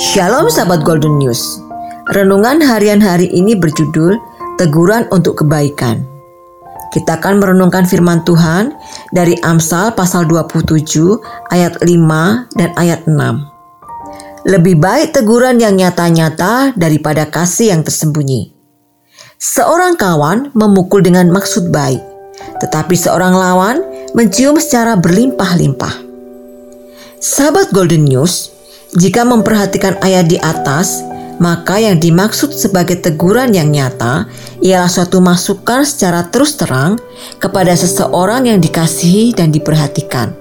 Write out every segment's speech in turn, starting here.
Shalom sahabat Golden News. Renungan harian hari ini berjudul Teguran untuk Kebaikan. Kita akan merenungkan firman Tuhan dari Amsal pasal 27 ayat 5 dan ayat 6. Lebih baik teguran yang nyata-nyata daripada kasih yang tersembunyi. Seorang kawan memukul dengan maksud baik, tetapi seorang lawan mencium secara berlimpah-limpah. Sahabat Golden News, jika memperhatikan ayat di atas, maka yang dimaksud sebagai teguran yang nyata ialah suatu masukan secara terus terang kepada seseorang yang dikasihi dan diperhatikan.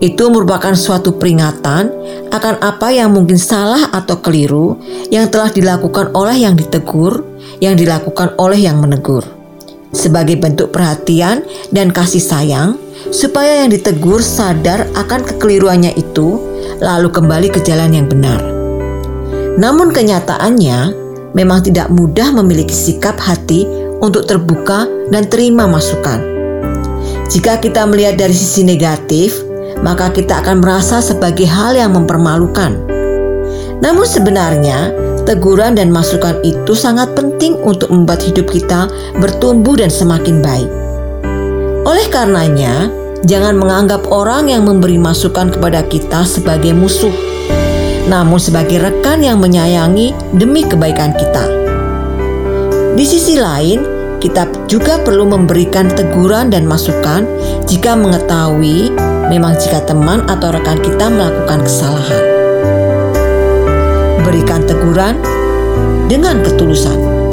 Itu merupakan suatu peringatan akan apa yang mungkin salah atau keliru yang telah dilakukan oleh yang ditegur, yang dilakukan oleh yang menegur. Sebagai bentuk perhatian dan kasih sayang, supaya yang ditegur sadar akan kekeliruannya itu, lalu kembali ke jalan yang benar. Namun, kenyataannya memang tidak mudah memiliki sikap hati untuk terbuka dan terima masukan. Jika kita melihat dari sisi negatif, maka kita akan merasa sebagai hal yang mempermalukan. Namun, sebenarnya teguran dan masukan itu sangat penting untuk membuat hidup kita bertumbuh dan semakin baik. Oleh karenanya, jangan menganggap orang yang memberi masukan kepada kita sebagai musuh, namun sebagai rekan yang menyayangi demi kebaikan kita. Di sisi lain, kita juga perlu memberikan teguran dan masukan jika mengetahui memang jika teman atau rekan kita melakukan kesalahan. Berikan teguran dengan ketulusan